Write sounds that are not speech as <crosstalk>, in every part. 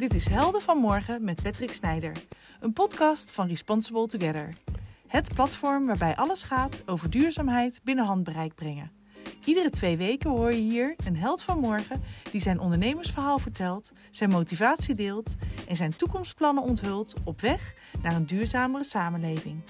Dit is Helden van Morgen met Patrick Snijder, een podcast van Responsible Together. Het platform waarbij alles gaat over duurzaamheid binnen handbereik brengen. Iedere twee weken hoor je hier een held van morgen die zijn ondernemersverhaal vertelt, zijn motivatie deelt en zijn toekomstplannen onthult op weg naar een duurzamere samenleving.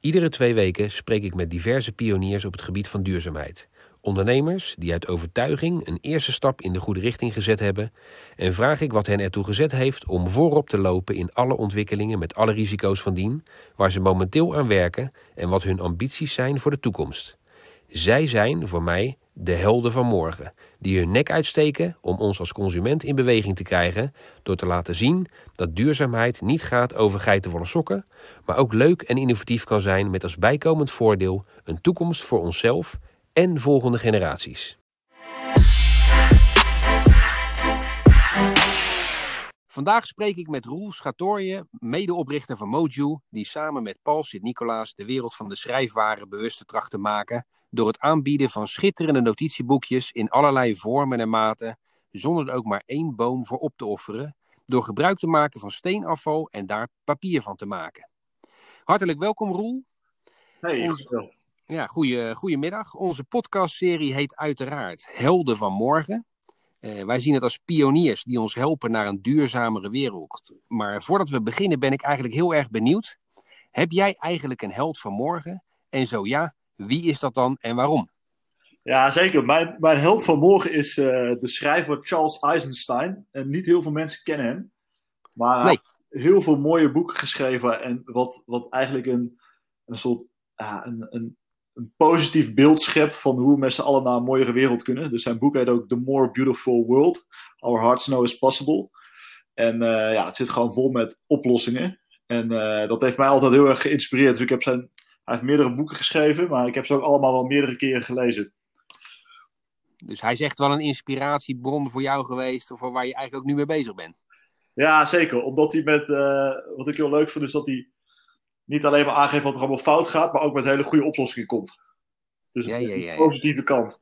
Iedere twee weken spreek ik met diverse pioniers op het gebied van duurzaamheid. Ondernemers die uit overtuiging een eerste stap in de goede richting gezet hebben en vraag ik wat hen ertoe gezet heeft om voorop te lopen in alle ontwikkelingen met alle risico's van dien, waar ze momenteel aan werken en wat hun ambities zijn voor de toekomst. Zij zijn voor mij de helden van morgen, die hun nek uitsteken om ons als consument in beweging te krijgen door te laten zien dat duurzaamheid niet gaat over geitenwolle sokken, maar ook leuk en innovatief kan zijn met als bijkomend voordeel een toekomst voor onszelf en volgende generaties. Vandaag spreek ik met Roel Schatorje, medeoprichter van Moju, die samen met Paul Sint-Nicolaas de wereld van de schrijfwaren bewust tracht te maken door het aanbieden van schitterende notitieboekjes in allerlei vormen en maten, zonder er ook maar één boom voor op te offeren, door gebruik te maken van steenafval en daar papier van te maken. Hartelijk welkom Roel. Hey, Onze- Ja, goeie, goedemiddag. Onze podcastserie heet uiteraard Helden van Morgen. Eh, wij zien het als pioniers die ons helpen naar een duurzamere wereld. Maar voordat we beginnen ben ik eigenlijk heel erg benieuwd. Heb jij eigenlijk een held van morgen? En zo ja, wie is dat dan en waarom? Ja, zeker. Mijn, mijn held van morgen is eh, de schrijver Charles Eisenstein. En niet heel veel mensen kennen hem. Maar hij Nee. heeft heel veel mooie boeken geschreven. En wat, wat eigenlijk een, een soort ja, een, een, een positief beeld schept van hoe we met z'n allen naar een mooiere wereld kunnen. Dus zijn boek heet ook The More Beautiful World. Our Hearts Know Is Possible. En eh, ja, het zit gewoon vol met oplossingen. En eh, dat heeft mij altijd heel erg geïnspireerd. Dus ik heb zijn, hij heeft meerdere boeken geschreven, maar ik heb ze ook allemaal wel meerdere keren gelezen. Dus hij is echt wel een inspiratiebron voor jou geweest, of waar je eigenlijk ook nu mee bezig bent. Ja, zeker. Omdat hij met, eh, wat ik heel leuk vind, is dat hij niet alleen maar aangeeft wat er allemaal fout gaat, maar ook met hele goede oplossingen komt. Dus Ja, ja, ja, ja. de positieve kant.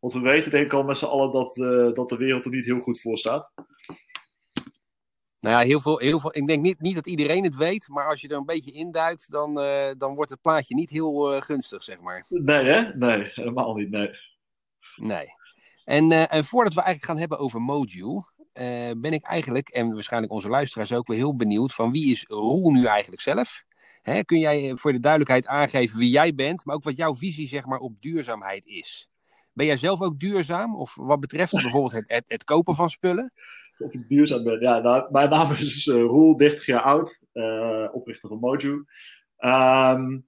Want we weten denk ik al met z'n allen dat, eh, dat de wereld er niet heel goed voor staat. Nou ja, heel veel, heel veel, ik denk niet, niet dat iedereen het weet, maar als je er een beetje induikt, dan, eh, dan wordt het plaatje niet heel eh, gunstig, zeg maar. Nee, hè? Nee, helemaal niet. Nee. Nee. En, en voordat we eigenlijk gaan hebben over Moju, eh, ben ik eigenlijk, en waarschijnlijk onze luisteraars ook, wel heel benieuwd van wie is Roel nu eigenlijk zelf? Hè, kun jij eh, voor de duidelijkheid aangeven wie jij bent, maar ook wat jouw visie zeg maar, op duurzaamheid is? Ben jij zelf ook duurzaam? Of wat betreft bijvoorbeeld het, het, kopen van spullen? Of ik duurzaam ben. Ja, nou, mijn naam is eh, Roel, 30 jaar oud, eh, oprichter van Moju. Ehm,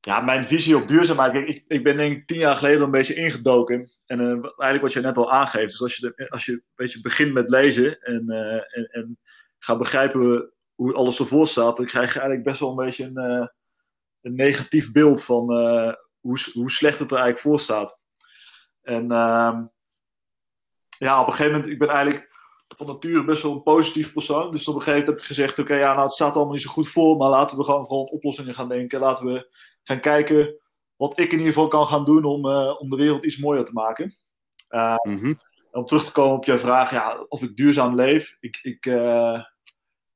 ja, mijn visie op duurzaamheid. Ik, ik ben denk ik tien jaar geleden een beetje ingedoken. En eigenlijk wat je net al aangeeft. Dus als je, als je een beetje begint met lezen en, en, en gaat begrijpen hoe alles ervoor staat, dan krijg je eigenlijk best wel een beetje een, eh, een negatief beeld van eh, hoe, hoe slecht het er eigenlijk voor staat. En ehm, ja, op een gegeven moment, ik ben eigenlijk van nature best wel een positief persoon. Dus op een gegeven moment heb ik gezegd: Oké, ja, nou, het staat allemaal niet zo goed voor, maar laten we gewoon aan oplossingen gaan denken. Laten we gaan kijken wat ik in ieder geval kan gaan doen om, eh, om de wereld iets mooier te maken. Uh, om terug te komen op jouw vraag, ja, of ik duurzaam leef. Ik, ik, uh,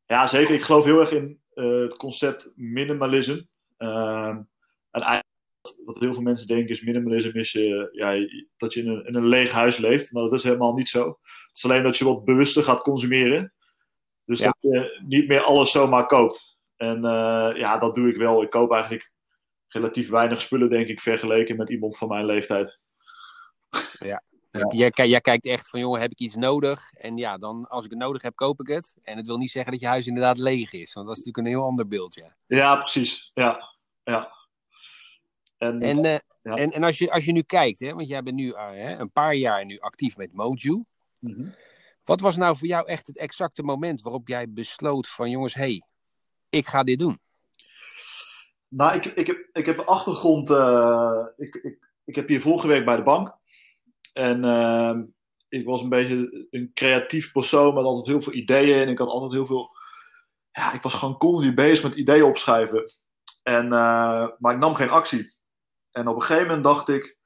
ja, zeker. Ik geloof heel erg in uh, het concept minimalism. Uh, en eigenlijk wat heel veel mensen denken is minimalism is uh, ja, dat je in een, in een leeg huis leeft. Maar dat is helemaal niet zo. Het is alleen dat je wat bewuster gaat consumeren. Dus ja. dat je niet meer alles zomaar koopt. En uh, ja, dat doe ik wel. Ik koop eigenlijk relatief weinig spullen, denk ik, vergeleken met iemand van mijn leeftijd. Ja. Ja. Jij, jij, kijkt echt van, jongen, heb ik iets nodig? En ja, dan als ik het nodig heb, koop ik het. En het wil niet zeggen dat je huis inderdaad leeg is. Want dat is natuurlijk een heel ander beeld, ja. Ja, precies. Ja, ja. En, en, uh, ja. en, en als, je, als je nu kijkt, hè, want jij bent nu uh, hè, een paar jaar nu actief met Moju. Mm -hmm. Wat was nou voor jou echt het exacte moment waarop jij besloot van, jongens, hé, hey, ik ga dit doen? Nou, ik, ik, heb, ik heb achtergrond. Uh, ik, ik, ik heb hiervoor gewerkt bij de bank. En uh, ik was een beetje een creatief persoon met altijd heel veel ideeën. En ik had altijd heel veel. Ja, ik was gewoon continu bezig met ideeën opschrijven. En, uh, maar ik nam geen actie. En op een gegeven moment dacht ik: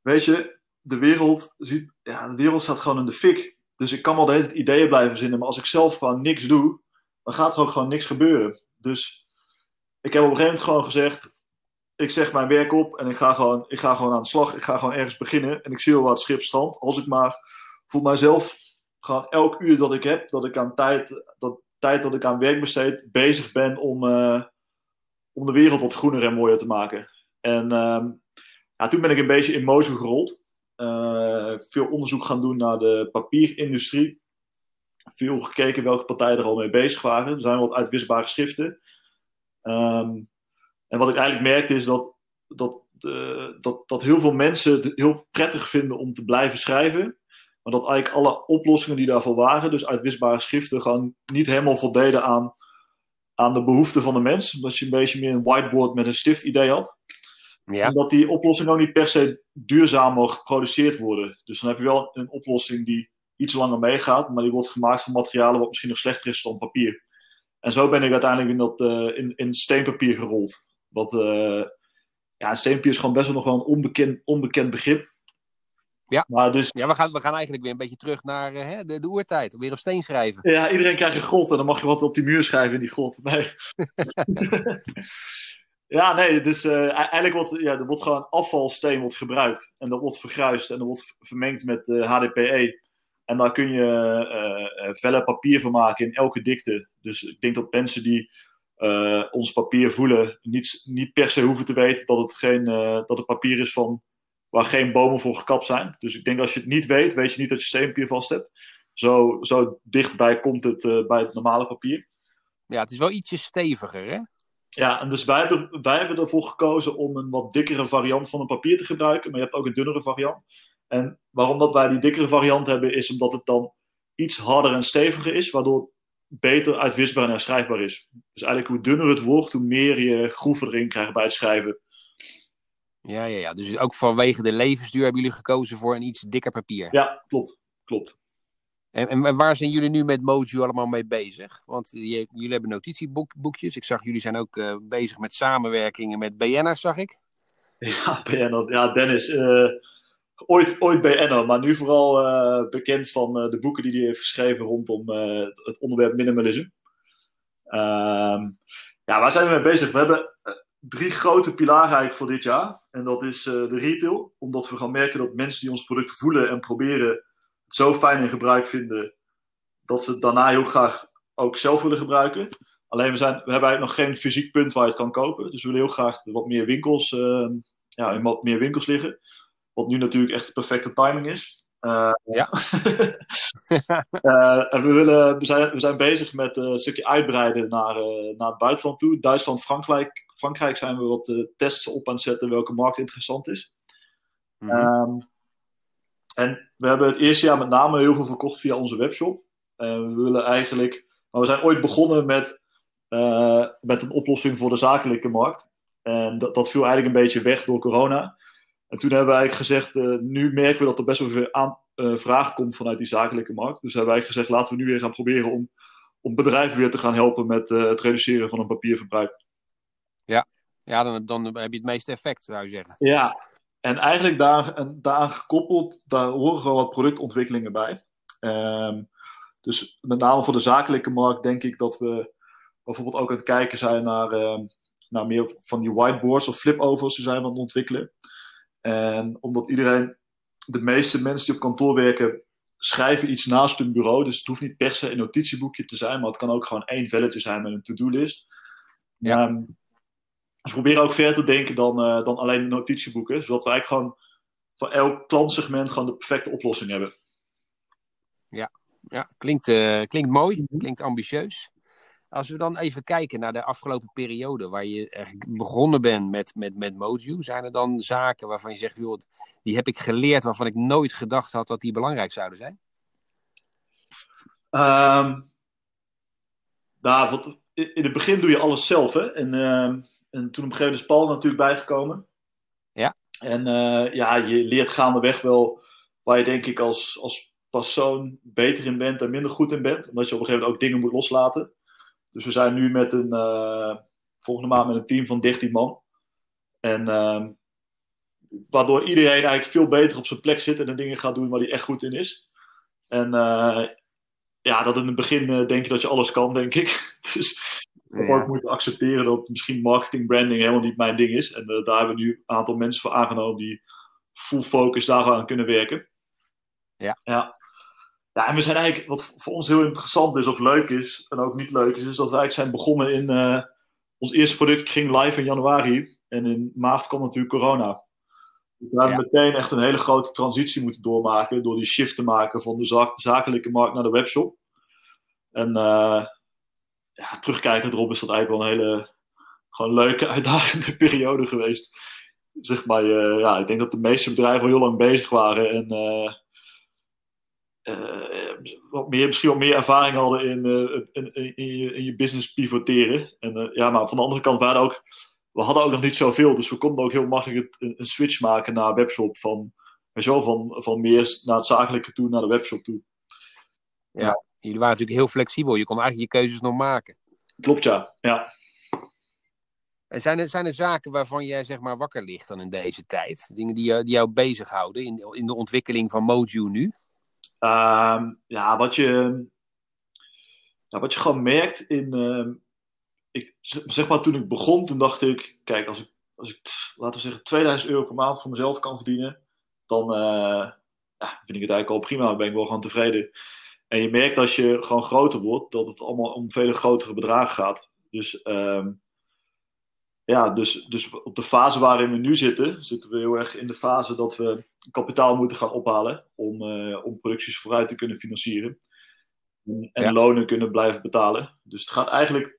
Weet je, de wereld, ziet, ja, de wereld staat gewoon in de fik. Dus ik kan wel de hele tijd ideeën blijven verzinnen, maar als ik zelf gewoon niks doe, dan gaat er ook gewoon niks gebeuren. Dus ik heb op een gegeven moment gewoon gezegd, ik zeg mijn werk op en ik ga gewoon, ik ga gewoon aan de slag. Ik ga gewoon ergens beginnen en ik zie wel wat schip stand. Als ik maar voor mijzelf gewoon elk uur dat ik heb, dat ik aan tijd, dat tijd dat ik aan werk besteed, bezig ben om, uh, om de wereld wat groener en mooier te maken. En uh, ja, toen ben ik een beetje in Mozo gerold. Uh, veel onderzoek gaan doen naar de papierindustrie. Veel gekeken welke partijen er al mee bezig waren. Er zijn wat uitwisbare schriften. Um, en wat ik eigenlijk merkte is dat, dat, uh, dat, dat heel veel mensen het heel prettig vinden om te blijven schrijven. Maar dat eigenlijk alle oplossingen die daarvoor waren, dus uitwisbare schriften, gewoon niet helemaal voldeden aan, aan de behoeften van de mens. Dat je een beetje meer een whiteboard met een stift idee had. Ja. En dat die oplossingen ook niet per se duurzamer geproduceerd worden. Dus dan heb je wel een oplossing die iets langer meegaat, maar die wordt gemaakt van materialen wat misschien nog slechter is dan papier. En zo ben ik uiteindelijk in, dat, uh, in, in steenpapier gerold. Wat, uh, ja, steenpapier is gewoon best wel nog wel een onbekend, onbekend begrip. Ja, maar dus... ja we, gaan, we gaan eigenlijk weer een beetje terug naar uh, hè, de, de oertijd. Weer op steen schrijven. Ja, iedereen krijgt een grot en dan mag je wat op die muur schrijven in die grot. Nee. <laughs> <laughs> ja, nee, dus uh, eigenlijk wordt, ja, er wordt gewoon afvalsteen wordt gebruikt. En dat wordt vergruist en dat wordt vermengd met HDPE. En daar kun je vellen papier van maken in elke dikte. Dus ik denk dat mensen die uh, ons papier voelen, niet, niet per se hoeven te weten dat het, geen, uh, dat het papier is van, waar geen bomen voor gekapt zijn. Dus ik denk als je het niet weet, weet je niet dat je steenpapier vast hebt. Zo, zo dichtbij komt het uh, bij het normale papier. Ja, het is wel ietsje steviger, hè? Ja, en dus wij hebben, wij hebben ervoor gekozen om een wat dikkere variant van een papier te gebruiken. Maar je hebt ook een dunnere variant. En waarom dat wij die dikkere variant hebben, is omdat het dan iets harder en steviger is. Waardoor beter uitwisbaar en herschrijfbaar is. Dus eigenlijk hoe dunner het wordt, hoe meer je groeven erin krijgt bij het schrijven. Ja, ja, ja. Dus ook vanwege de levensduur hebben jullie gekozen voor een iets dikker papier. Ja, klopt. klopt. En, en, waar zijn jullie nu met Mojo allemaal mee bezig? Want je, jullie hebben notitieboekjes. Ik zag jullie zijn ook uh, bezig met samenwerkingen met BN'ers, zag ik. <laughs> Ja, BN'ers. Ja, Dennis. Uh, ooit, ooit BN'er, maar nu vooral uh, bekend van uh, de boeken die hij heeft geschreven rondom uh, het onderwerp minimalisme. Um, ja, waar zijn we mee bezig? We hebben drie grote pilaren eigenlijk voor dit jaar. En dat is de retail, omdat we gaan merken dat mensen die ons product voelen en proberen het zo fijn in gebruik vinden, dat ze het daarna heel graag ook zelf willen gebruiken. Alleen we, zijn, we hebben eigenlijk nog geen fysiek punt waar je het kan kopen. Dus we willen heel graag wat meer winkels, ja, in wat meer winkels liggen. Wat nu natuurlijk echt de perfecte timing is. Uh, ja. uh, <laughs> en we, willen, we, zijn, we zijn bezig met uh, een stukje uitbreiden naar, naar het buitenland toe. Duitsland, Frankrijk, Frankrijk zijn we wat tests op aan het zetten welke markt interessant is. Mm -hmm. um, en we hebben het eerste jaar met name heel veel verkocht via onze webshop. we willen eigenlijk. Maar we zijn ooit begonnen met, met een oplossing voor de zakelijke markt. En dat, dat viel eigenlijk een beetje weg door corona. En toen hebben we eigenlijk gezegd, uh, nu merken we dat er best wel veel aan, uh, vraag komt vanuit die zakelijke markt. Dus hebben wij gezegd, laten we nu weer gaan proberen om, om bedrijven weer te gaan helpen met uh, het reduceren van een papierverbruik. Ja, ja dan, dan heb je het meeste effect, zou je zeggen. Ja, en eigenlijk daar, en daaraan gekoppeld, daar horen gewoon wat productontwikkelingen bij. Um, dus met name voor de zakelijke markt denk ik dat we bijvoorbeeld ook aan het kijken zijn naar, uh, naar meer van die whiteboards of flipovers die zijn we aan het ontwikkelen. En omdat iedereen, de meeste mensen die op kantoor werken, schrijven iets naast hun bureau. Dus het hoeft niet per se een notitieboekje te zijn, maar het kan ook gewoon één velletje zijn met een to-do-list. Ja. Um, dus we proberen ook verder te denken dan, uh, dan alleen de notitieboeken, zodat we eigenlijk gewoon voor elk klantsegment gewoon de perfecte oplossing hebben. Ja, ja klinkt, uh, klinkt mooi, klinkt ambitieus. Als we dan even kijken naar de afgelopen periode, waar je eigenlijk begonnen bent met, met, met Moju, zijn er dan zaken waarvan je zegt, joh, die heb ik geleerd waarvan ik nooit gedacht had dat die belangrijk zouden zijn? Um, nou, wat, in het begin doe je alles zelf, hè? En, uh, en toen op een gegeven moment is Paul natuurlijk bijgekomen. Ja. En uh, ja, je leert gaandeweg wel waar je denk ik als, als persoon beter in bent en minder goed in bent. Omdat je op een gegeven moment ook dingen moet loslaten. Dus we zijn nu met een, uh, volgende maand met een team van 13 man. En uh, waardoor iedereen eigenlijk veel beter op zijn plek zit en de dingen gaat doen waar hij echt goed in is. En uh, ja, dat in het begin uh, denk je dat je alles kan, denk ik. <laughs> dus ik moeten accepteren dat misschien marketing, branding helemaal niet mijn ding is. En daar hebben we nu een aantal mensen voor aangenomen die full focus daaraan kunnen werken. Ja. ja. Ja, en we zijn eigenlijk, wat voor ons heel interessant is of leuk is, en ook niet leuk is, is dat we eigenlijk zijn begonnen in, uh, ons eerste product ging live in januari. En in maart kwam natuurlijk corona. Dus we hebben ja. meteen echt een hele grote transitie moeten doormaken, door die shift te maken van de zak zakelijke markt naar de webshop. En uh, ja, terugkijkend erop is dat eigenlijk wel een hele gewoon leuke, uitdagende <laughs> periode geweest. Zeg maar, uh, ja, ik denk dat de meeste bedrijven al heel lang bezig waren en wat meer, misschien wat meer ervaring hadden in, uh, in, in, in, je, in, je, business pivoteren. En, uh, ja, maar van de andere kant waren ook, we hadden ook nog niet zoveel, dus we konden ook heel makkelijk een, een switch maken naar webshop van, zo, van, van meer naar het zakelijke toe naar de webshop toe. Ja, jullie waren natuurlijk heel flexibel. Je kon eigenlijk je keuzes nog maken. Klopt, ja. ja. En zijn er, zijn er zaken waarvan jij zeg maar wakker ligt dan in deze tijd? Dingen die, die jou bezighouden in, in de ontwikkeling van Moju nu? Uh, ja, wat je, wat je gewoon merkt in. Uh, ik, zeg maar, toen ik begon, toen dacht ik: kijk, als ik, als ik laten we zeggen, 2000 euro per maand voor mezelf kan verdienen, dan uh, ja, vind ik het eigenlijk al prima. Dan ben ik wel gewoon tevreden. En je merkt als je gewoon groter wordt, dat het allemaal om vele grotere bedragen gaat. Dus. Uh, ja, dus, dus op de fase waarin we nu zitten, zitten we heel erg in de fase dat we kapitaal moeten gaan ophalen om, uh, om producties vooruit te kunnen financieren. En, en ja. lonen kunnen blijven betalen. Dus het gaat eigenlijk,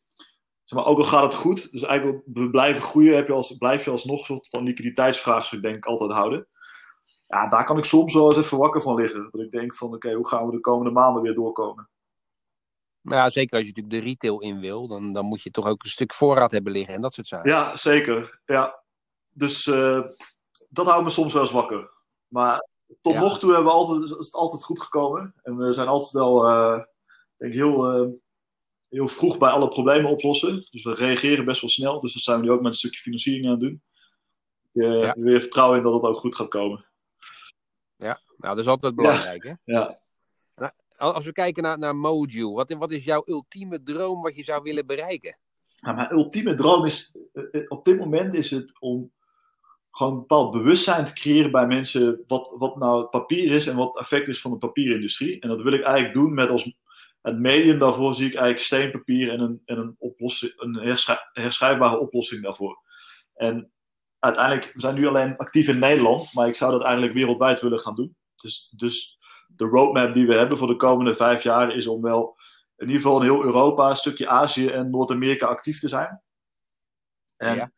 zeg maar, ook al gaat het goed, dus eigenlijk we blijven groeien, heb je als, blijf je alsnog een soort van liquiditeitsvraagstuk denk ik altijd houden. Ja, daar kan ik soms wel eens even wakker van liggen. Dat ik denk van, oké, okay, hoe gaan we de komende maanden weer doorkomen? Maar ja, zeker als je natuurlijk de retail in wil, dan, dan moet je toch ook een stuk voorraad hebben liggen en dat soort zaken. Ja, zeker. Ja. Dus uh, dat houdt me soms wel eens wakker. Maar tot ja. nog toe hebben we altijd, is het altijd goed gekomen. En we zijn altijd wel, uh, denk ik, heel, uh, heel vroeg bij alle problemen oplossen. Dus we reageren best wel snel. Dus dat zijn we nu ook met een stukje financiering aan het doen. Je, ja. weer vertrouwen in dat het ook goed gaat komen. Ja, nou dat is altijd belangrijk, ja. hè? Ja. Als we kijken naar, naar Moju, wat, wat is jouw ultieme droom wat je zou willen bereiken? Nou, mijn ultieme droom is, op dit moment is het om gewoon een bepaald bewustzijn te creëren bij mensen wat, wat nou papier is en wat het effect is van de papierindustrie. En dat wil ik eigenlijk doen met als het medium daarvoor zie ik eigenlijk steenpapier en een, en een, oplossing, een herschrij, herschrijfbare oplossing daarvoor. En uiteindelijk, we zijn nu alleen actief in Nederland, maar ik zou dat eigenlijk wereldwijd willen gaan doen. Dus, dus de roadmap die we hebben voor de komende vijf jaar is om wel in ieder geval in heel Europa, een stukje Azië en Noord-Amerika actief te zijn. En ja.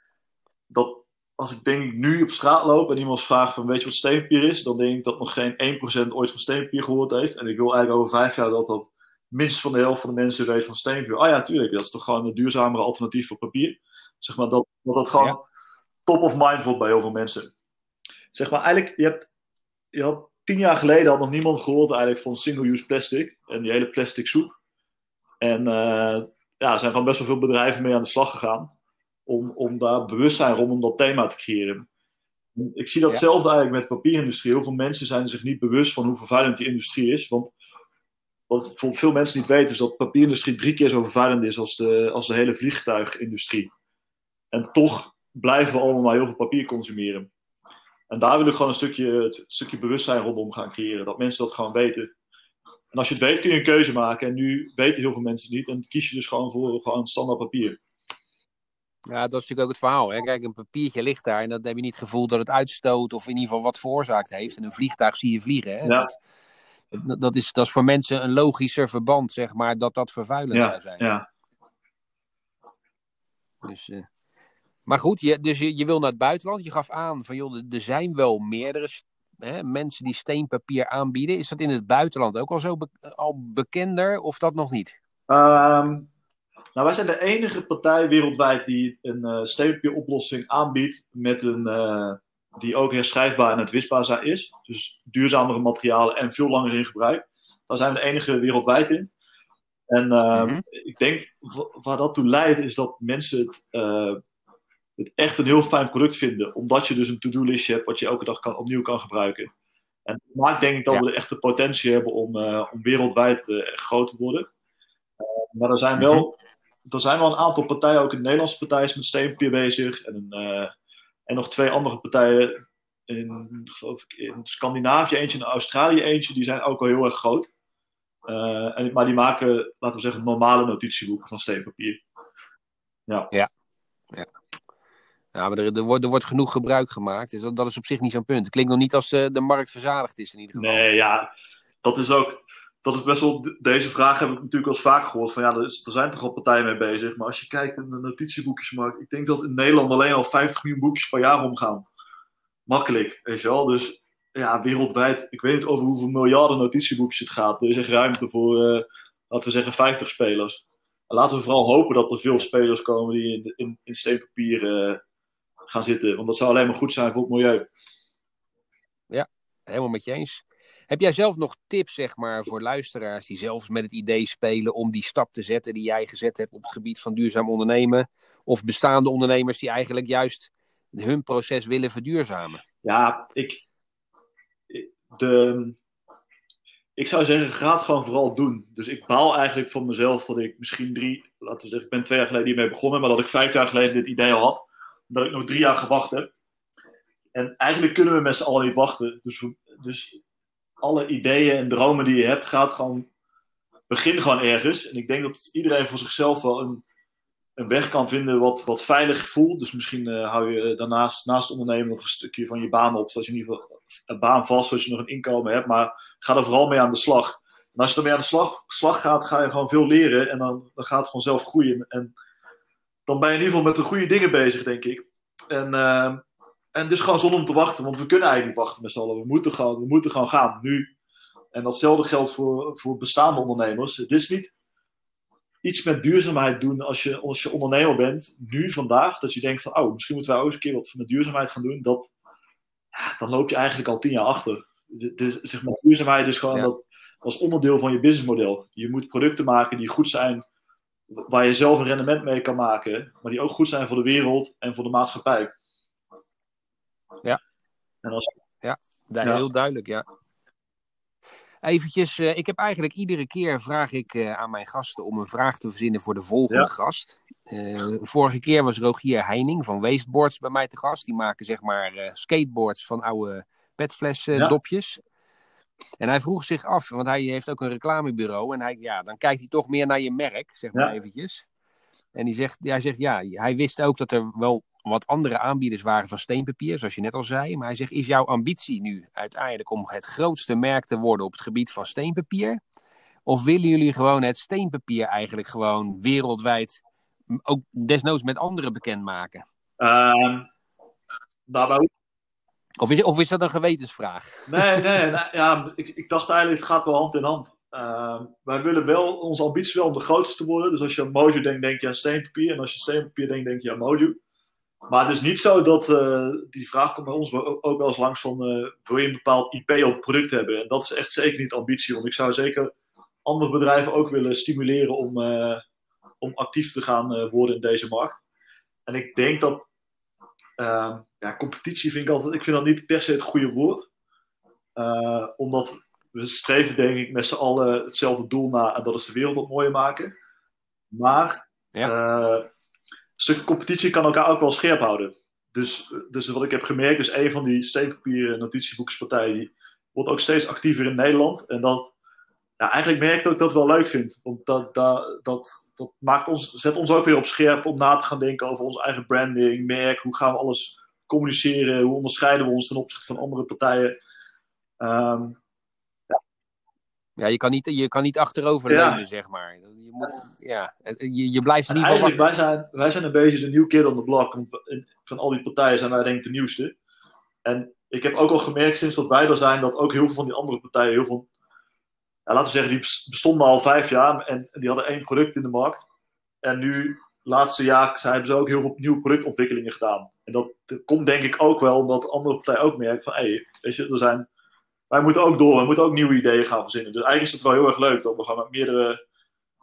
dat, als ik denk ik nu op straat loop en iemand vraagt van weet je wat steenpapier is, dan denk ik dat nog geen 1% ooit van steenpapier gehoord heeft. En ik wil eigenlijk over vijf jaar dat dat minstens van de helft van de mensen weet van steenpapier. Ah ja, tuurlijk, dat is toch gewoon een duurzamere alternatief voor papier. Zeg maar dat dat, dat gewoon ja. top of mind wordt bij heel veel mensen. Zeg maar eigenlijk, je hebt, je had tien jaar geleden had nog niemand gehoord eigenlijk van single-use plastic en die hele plastic soep. En uh, ja, er zijn gewoon best wel veel bedrijven mee aan de slag gegaan om, om daar bewustzijn rondom dat thema te creëren. Ik zie datzelfde ja. eigenlijk met de papierindustrie. Heel veel mensen zijn zich niet bewust van hoe vervuilend die industrie is. Want wat veel mensen niet weten is dat de papierindustrie drie keer zo vervuilend is als de, als de hele vliegtuigindustrie. En toch blijven we allemaal maar heel veel papier consumeren. En daar wil ik gewoon een stukje, een stukje bewustzijn rondom gaan creëren. Dat mensen dat gewoon weten. En als je het weet kun je een keuze maken. En nu weten heel veel mensen het niet. En kies je dus gewoon voor gewoon standaard papier. Ja, dat is natuurlijk ook het verhaal. Hè? Kijk, een papiertje ligt daar en dan heb je niet het gevoel dat het uitstoot of in ieder geval wat veroorzaakt heeft. En een vliegtuig zie je vliegen. Hè? Ja. Dat, dat, is, dat is voor mensen een logischer verband, zeg maar, dat dat vervuilend ja, zou zijn. Ja. Dus, uh... maar goed, je, dus je, je wil naar het buitenland. Je gaf aan van, joh, er zijn wel meerdere hè, mensen die steenpapier aanbieden. Is dat in het buitenland ook al zo be al bekender of dat nog niet? Um... Nou, wij zijn de enige partij wereldwijd die een uh, steenpapieroplossing aanbiedt met een, uh, die ook herschrijfbaar en uitwisbaar is. Dus duurzamere materialen en veel langer in gebruik. Daar zijn we de enige wereldwijd in. En uh, mm -hmm. ik denk waar dat toe leidt is dat mensen het het echt een heel fijn product vinden. Omdat je dus een to-do-listje hebt wat je elke dag kan, opnieuw kan gebruiken. En dat maakt denk ik dat Ja. we echt de potentie hebben om, eh, om wereldwijd eh, groot te worden. Eh, maar er zijn, wel, er zijn wel een aantal partijen, ook een Nederlandse partij is met steenpapier bezig. En, een, eh, en nog twee andere partijen in, geloof ik, in Scandinavië eentje en in Australië eentje. Die zijn ook wel heel erg groot. Eh, en, maar die maken, laten we zeggen, normale notitieboeken van steenpapier. Ja, maar er, er, wordt, er wordt genoeg gebruik gemaakt. Dus dat, dat is op zich niet zo'n punt. Het klinkt nog niet als eh, de markt verzadigd is in ieder geval. Nee, ja, dat is ook. Dat is best wel. Deze vraag heb ik natuurlijk eens vaak gehoord. Van ja, er, zijn toch al partijen mee bezig. Maar als je kijkt in de notitieboekjesmarkt. Ik denk dat in Nederland alleen al 50 miljoen boekjes per jaar omgaan. Makkelijk, weet je wel. Dus ja, wereldwijd. Ik weet niet over hoeveel miljarden notitieboekjes het gaat. Er is echt ruimte voor, eh, laten we zeggen, 50 spelers. En laten we vooral hopen dat er veel spelers komen die in, in, steenpapier eh, gaan zitten. Want dat zou alleen maar goed zijn voor het milieu. Helemaal met je eens. Heb jij zelf nog tips, zeg maar, voor luisteraars die zelfs met het idee spelen om die stap te zetten die jij gezet hebt op het gebied van duurzaam ondernemen? Of bestaande ondernemers die eigenlijk juist hun proces willen verduurzamen? Ja, ik, de, ik zou zeggen, ga het gewoon vooral doen. Dus ik baal eigenlijk van mezelf dat ik misschien drie, laten we zeggen, ik ben twee jaar geleden hiermee begonnen, maar dat ik vijf jaar geleden dit idee al had. Dat ik nog drie jaar gewacht heb. En eigenlijk kunnen we met z'n allen niet wachten. Dus, dus alle ideeën en dromen die je hebt, gaat gewoon, begin gewoon ergens. En ik denk dat iedereen voor zichzelf wel een, een weg kan vinden wat, wat veilig voelt. Dus misschien eh, hou je daarnaast naast ondernemen nog een stukje van je baan op, zodat je in ieder geval een baan vast, zodat je nog een inkomen hebt. Maar ga er vooral mee aan de slag. En als je ermee aan de slag, slag gaat, ga je gewoon veel leren en dan, dan gaat het vanzelf groeien. En dan ben je in ieder geval met de goede dingen bezig, denk ik. En, eh, en het is gewoon zonde om te wachten, want we kunnen eigenlijk niet wachten met z'n allen. We moeten gewoon, we moeten gewoon gaan, nu. En datzelfde geldt voor, voor bestaande ondernemers. Het is niet iets met duurzaamheid doen als je, als je ondernemer bent, nu, vandaag. Dat je denkt van, oh, misschien moeten wij ook eens een keer wat met duurzaamheid gaan doen. Dat, ja, dan loop je eigenlijk al tien jaar achter. Dus, zeg maar, duurzaamheid is gewoon Ja. dat, als onderdeel van je businessmodel. Je moet producten maken die goed zijn, waar je zelf een rendement mee kan maken, maar die ook goed zijn voor de wereld en voor de maatschappij. Ja. En als, Ja, Ja. Heel duidelijk, ja. Eventjes, eh, ik heb eigenlijk iedere keer vraag ik eh, aan mijn gasten om een vraag te verzinnen voor de volgende Ja. gast. Eh, vorige keer was Rogier Heining van Wasteboards bij mij te gast. Die maken zeg maar eh, skateboards van oude petflessen Ja. dopjes. En hij vroeg zich af, want hij heeft ook een reclamebureau. En hij, ja, dan kijkt hij toch meer naar je merk, zeg maar Ja. eventjes. En die zegt, hij zegt, ja, hij wist ook dat er wel wat andere aanbieders waren van steenpapier, zoals je net al zei. Maar hij zegt, is jouw ambitie nu uiteindelijk om het grootste merk te worden op het gebied van steenpapier? Of willen jullie gewoon het steenpapier eigenlijk gewoon wereldwijd, ook desnoods met anderen bekendmaken? Ehm, daarbij Of is, of is dat een gewetensvraag? <laughs> Nee, nee, ja, ik, ik dacht eigenlijk, het gaat wel hand in hand. Ehm, wij willen wel, onze ambitie wel om de grootste te worden. Dus als je aan Mojo denkt, denk je aan steenpapier. En als je steenpapier denkt, denk je aan Mojo. Maar het is niet zo dat, eh, die vraag komt bij ons ook ook wel eens langs van, eh, wil je een bepaald IP op het product hebben? En dat is echt zeker niet de ambitie. Want ik zou zeker andere bedrijven ook willen stimuleren om, eh, om actief te gaan worden in deze markt. En ik denk dat, ehm, ja, competitie vind ik altijd, ik vind dat niet per se het goede woord. Omdat we streven denk ik met z'n allen hetzelfde doel na en dat is de wereld wat mooier maken. Maar een stuk competitie kan elkaar ook wel scherp houden. Dus, dus wat ik heb gemerkt is een van die steenpapieren notitieboekspartijen die wordt ook steeds actiever in Nederland. En dat, ja, eigenlijk merk ik dat ik dat wel leuk vind. Want dat, dat, dat, dat maakt ons, zet ons ook weer op scherp om na te gaan denken over onze eigen branding, merk, hoe gaan we alles communiceren, hoe onderscheiden we ons ten opzichte van andere partijen. Ehm, Ja, je kan niet, je kan niet achterover Ja. zeg maar. Je, moet, ja, je, je blijft in ieder geval... wij zijn, wij zijn een beetje de new kid on the block. Want van al die partijen zijn wij denk ik de nieuwste. En ik heb ook al gemerkt sinds dat wij er zijn, dat ook heel veel van die andere partijen, heel veel, ja, laten we zeggen, die bes- bestonden al vijf jaar en die hadden één product in de markt. En nu, laatste jaar, ze hebben ze ook heel veel nieuwe productontwikkelingen gedaan. En dat komt denk ik ook wel omdat andere partijen ook merken van, hé, hey, weet je, er zijn, wij moeten ook door, we moeten ook nieuwe ideeën gaan verzinnen. Dus eigenlijk is het wel heel erg leuk dat we gaan met meerdere,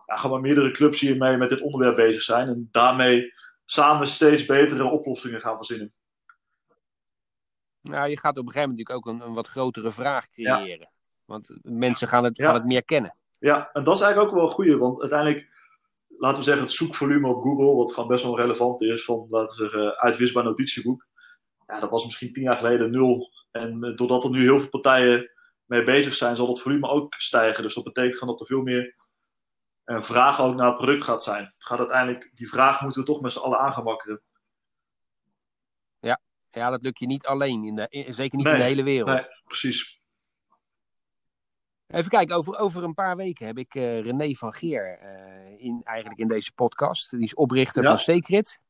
ja, gaan met meerdere clubs hiermee met dit onderwerp bezig zijn. En daarmee samen steeds betere oplossingen gaan verzinnen. Nou, je gaat op een gegeven moment natuurlijk ook een, een wat grotere vraag creëren. Want mensen gaan het, gaan het meer kennen. Ja, en dat is eigenlijk ook wel een goede, want uiteindelijk, laten we zeggen, het zoekvolume op Google, wat gewoon best wel relevant is, van, laten we zeggen, uitwisbaar notitieboek. Ja, dat was misschien tien jaar geleden nul. En eh, doordat er nu heel veel partijen mee bezig zijn, zal het volume ook stijgen. Dus dat betekent gewoon dat er veel meer een vraag ook naar het product gaat zijn. Het gaat uiteindelijk, die vraag moeten we toch met z'n allen aangemakkeren. Ja, ja, dat lukt je niet alleen, in de, zeker niet in de hele wereld. Nee, precies. Even kijken, over, over een paar weken heb ik uh, René van Geer uh, in, eigenlijk in deze podcast. Die is oprichter ja. van Secret.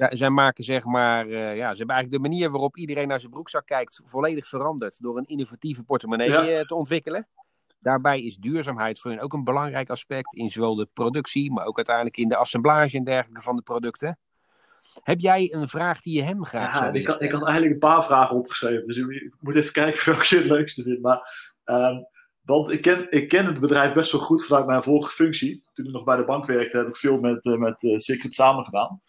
Ja, zij maken zeg maar, uh, ja, ze hebben eigenlijk de manier waarop iedereen naar zijn broekzak kijkt volledig veranderd door een innovatieve portemonnee ja. te ontwikkelen. Daarbij is duurzaamheid voor hen ook een belangrijk aspect in zowel de productie, maar ook uiteindelijk in de assemblage en dergelijke van de producten. Heb jij een vraag die je hem graag ja, zou ik had, ik had eigenlijk een paar vragen opgeschreven, dus ik moet even kijken <laughs> welke zin het leukste vind. Maar, um, want ik ken, ik ken het bedrijf best wel goed vanuit mijn vorige functie. Toen ik nog bij de bank werkte, heb ik veel met, uh, met uh, Secret samen gedaan.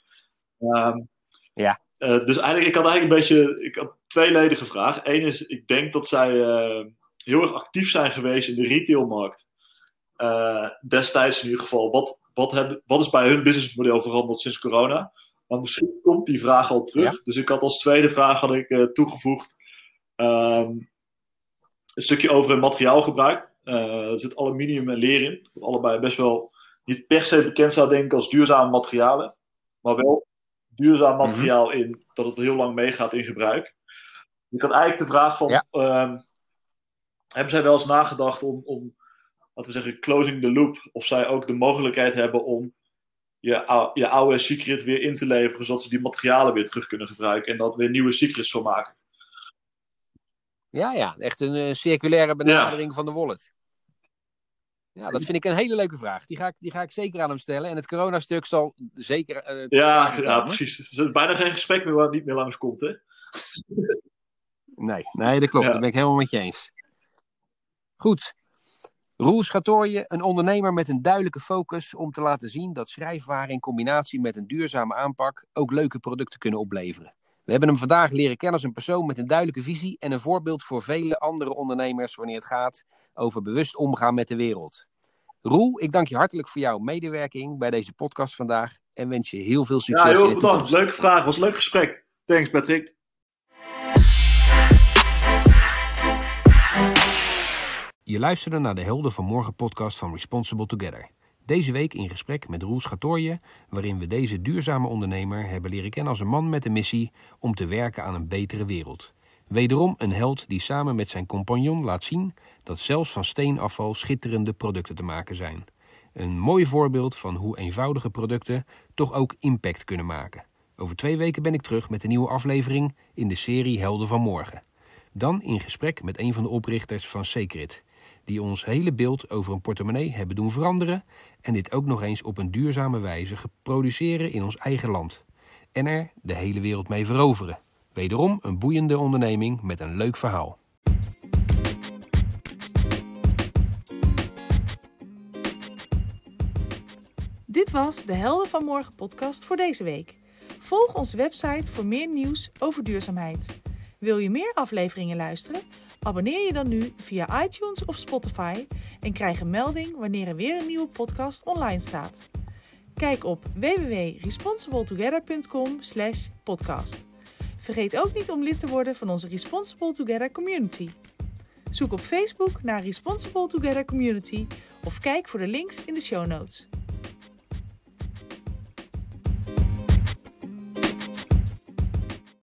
Um, ja. Uh, dus eigenlijk, ik had eigenlijk een beetje ik had tweeledige vraag. Eén is, ik denk dat zij heel erg actief zijn geweest in de retailmarkt. Uh, destijds in ieder geval. Wat, wat, heb, wat is bij hun businessmodel veranderd sinds corona? Maar misschien komt die vraag al terug. Ja. Dus ik had als tweede vraag had ik, toegevoegd um, een stukje over hun materiaalgebruik. Uh, er zit aluminium en leer in. Wat allebei best wel niet per se bekend zou denken als duurzame materialen. Maar wel duurzaam materiaal mm -hmm. in dat het heel lang meegaat in gebruik. Ik had eigenlijk de vraag van... Ja. Um, hebben zij wel eens nagedacht om, om, laten we zeggen, closing the loop? Of zij ook de mogelijkheid hebben om je, je oude secret weer in te leveren, zodat ze die materialen weer terug kunnen gebruiken en dat weer nieuwe secrets van maken? Ja, ja, echt een uh, circulaire benadering ja. van de wallet. Ja, dat vind ik een hele leuke vraag. Die ga ik, die ga ik zeker aan hem stellen. En het coronastuk zal zeker. Uh, ja, ja, precies. Er is bijna geen gesprek meer waar het niet meer langs komt, hè? nee, nee, dat klopt. Ja. Dat ben ik helemaal met je eens. Goed. Roel Schatoorje, een ondernemer met een duidelijke focus om te laten zien dat schrijfwaren in combinatie met een duurzame aanpak ook leuke producten kunnen opleveren. We hebben hem vandaag leren kennen als een persoon met een duidelijke visie en een voorbeeld voor vele andere ondernemers wanneer het gaat over bewust omgaan met de wereld. Roel, ik dank je hartelijk voor jouw medewerking bij deze podcast vandaag en wens je heel veel succes. Ja, heel erg bedankt. Leuke vraag, was een leuk gesprek. Thanks Patrick. Je luisterde naar de Helden van Morgen podcast van Responsible Together. Deze week in gesprek met Roel Schatoorje, waarin we deze duurzame ondernemer hebben leren kennen als een man met een missie om te werken aan een betere wereld. Wederom een held die samen met zijn compagnon laat zien dat zelfs van steenafval schitterende producten te maken zijn. Een mooi voorbeeld van hoe eenvoudige producten toch ook impact kunnen maken. Over twee weken ben ik terug met een nieuwe aflevering in de serie Helden van Morgen. Dan in gesprek met een van de oprichters van Secret die ons hele beeld over een portemonnee hebben doen veranderen en dit ook nog eens op een duurzame wijze produceren in ons eigen land. En er de hele wereld mee veroveren. Wederom een boeiende onderneming met een leuk verhaal. Dit was de Helden van Morgen podcast voor deze week. Volg onze website voor meer nieuws over duurzaamheid. Wil je meer afleveringen luisteren? Abonneer je dan nu via iTunes of Spotify en krijg een melding wanneer er weer een nieuwe podcast online staat. Kijk op www.responsibletogether.com/podcast. Vergeet ook niet om lid te worden van onze Responsible Together community. Zoek op Facebook naar Responsible Together Community of kijk voor de links in de show notes.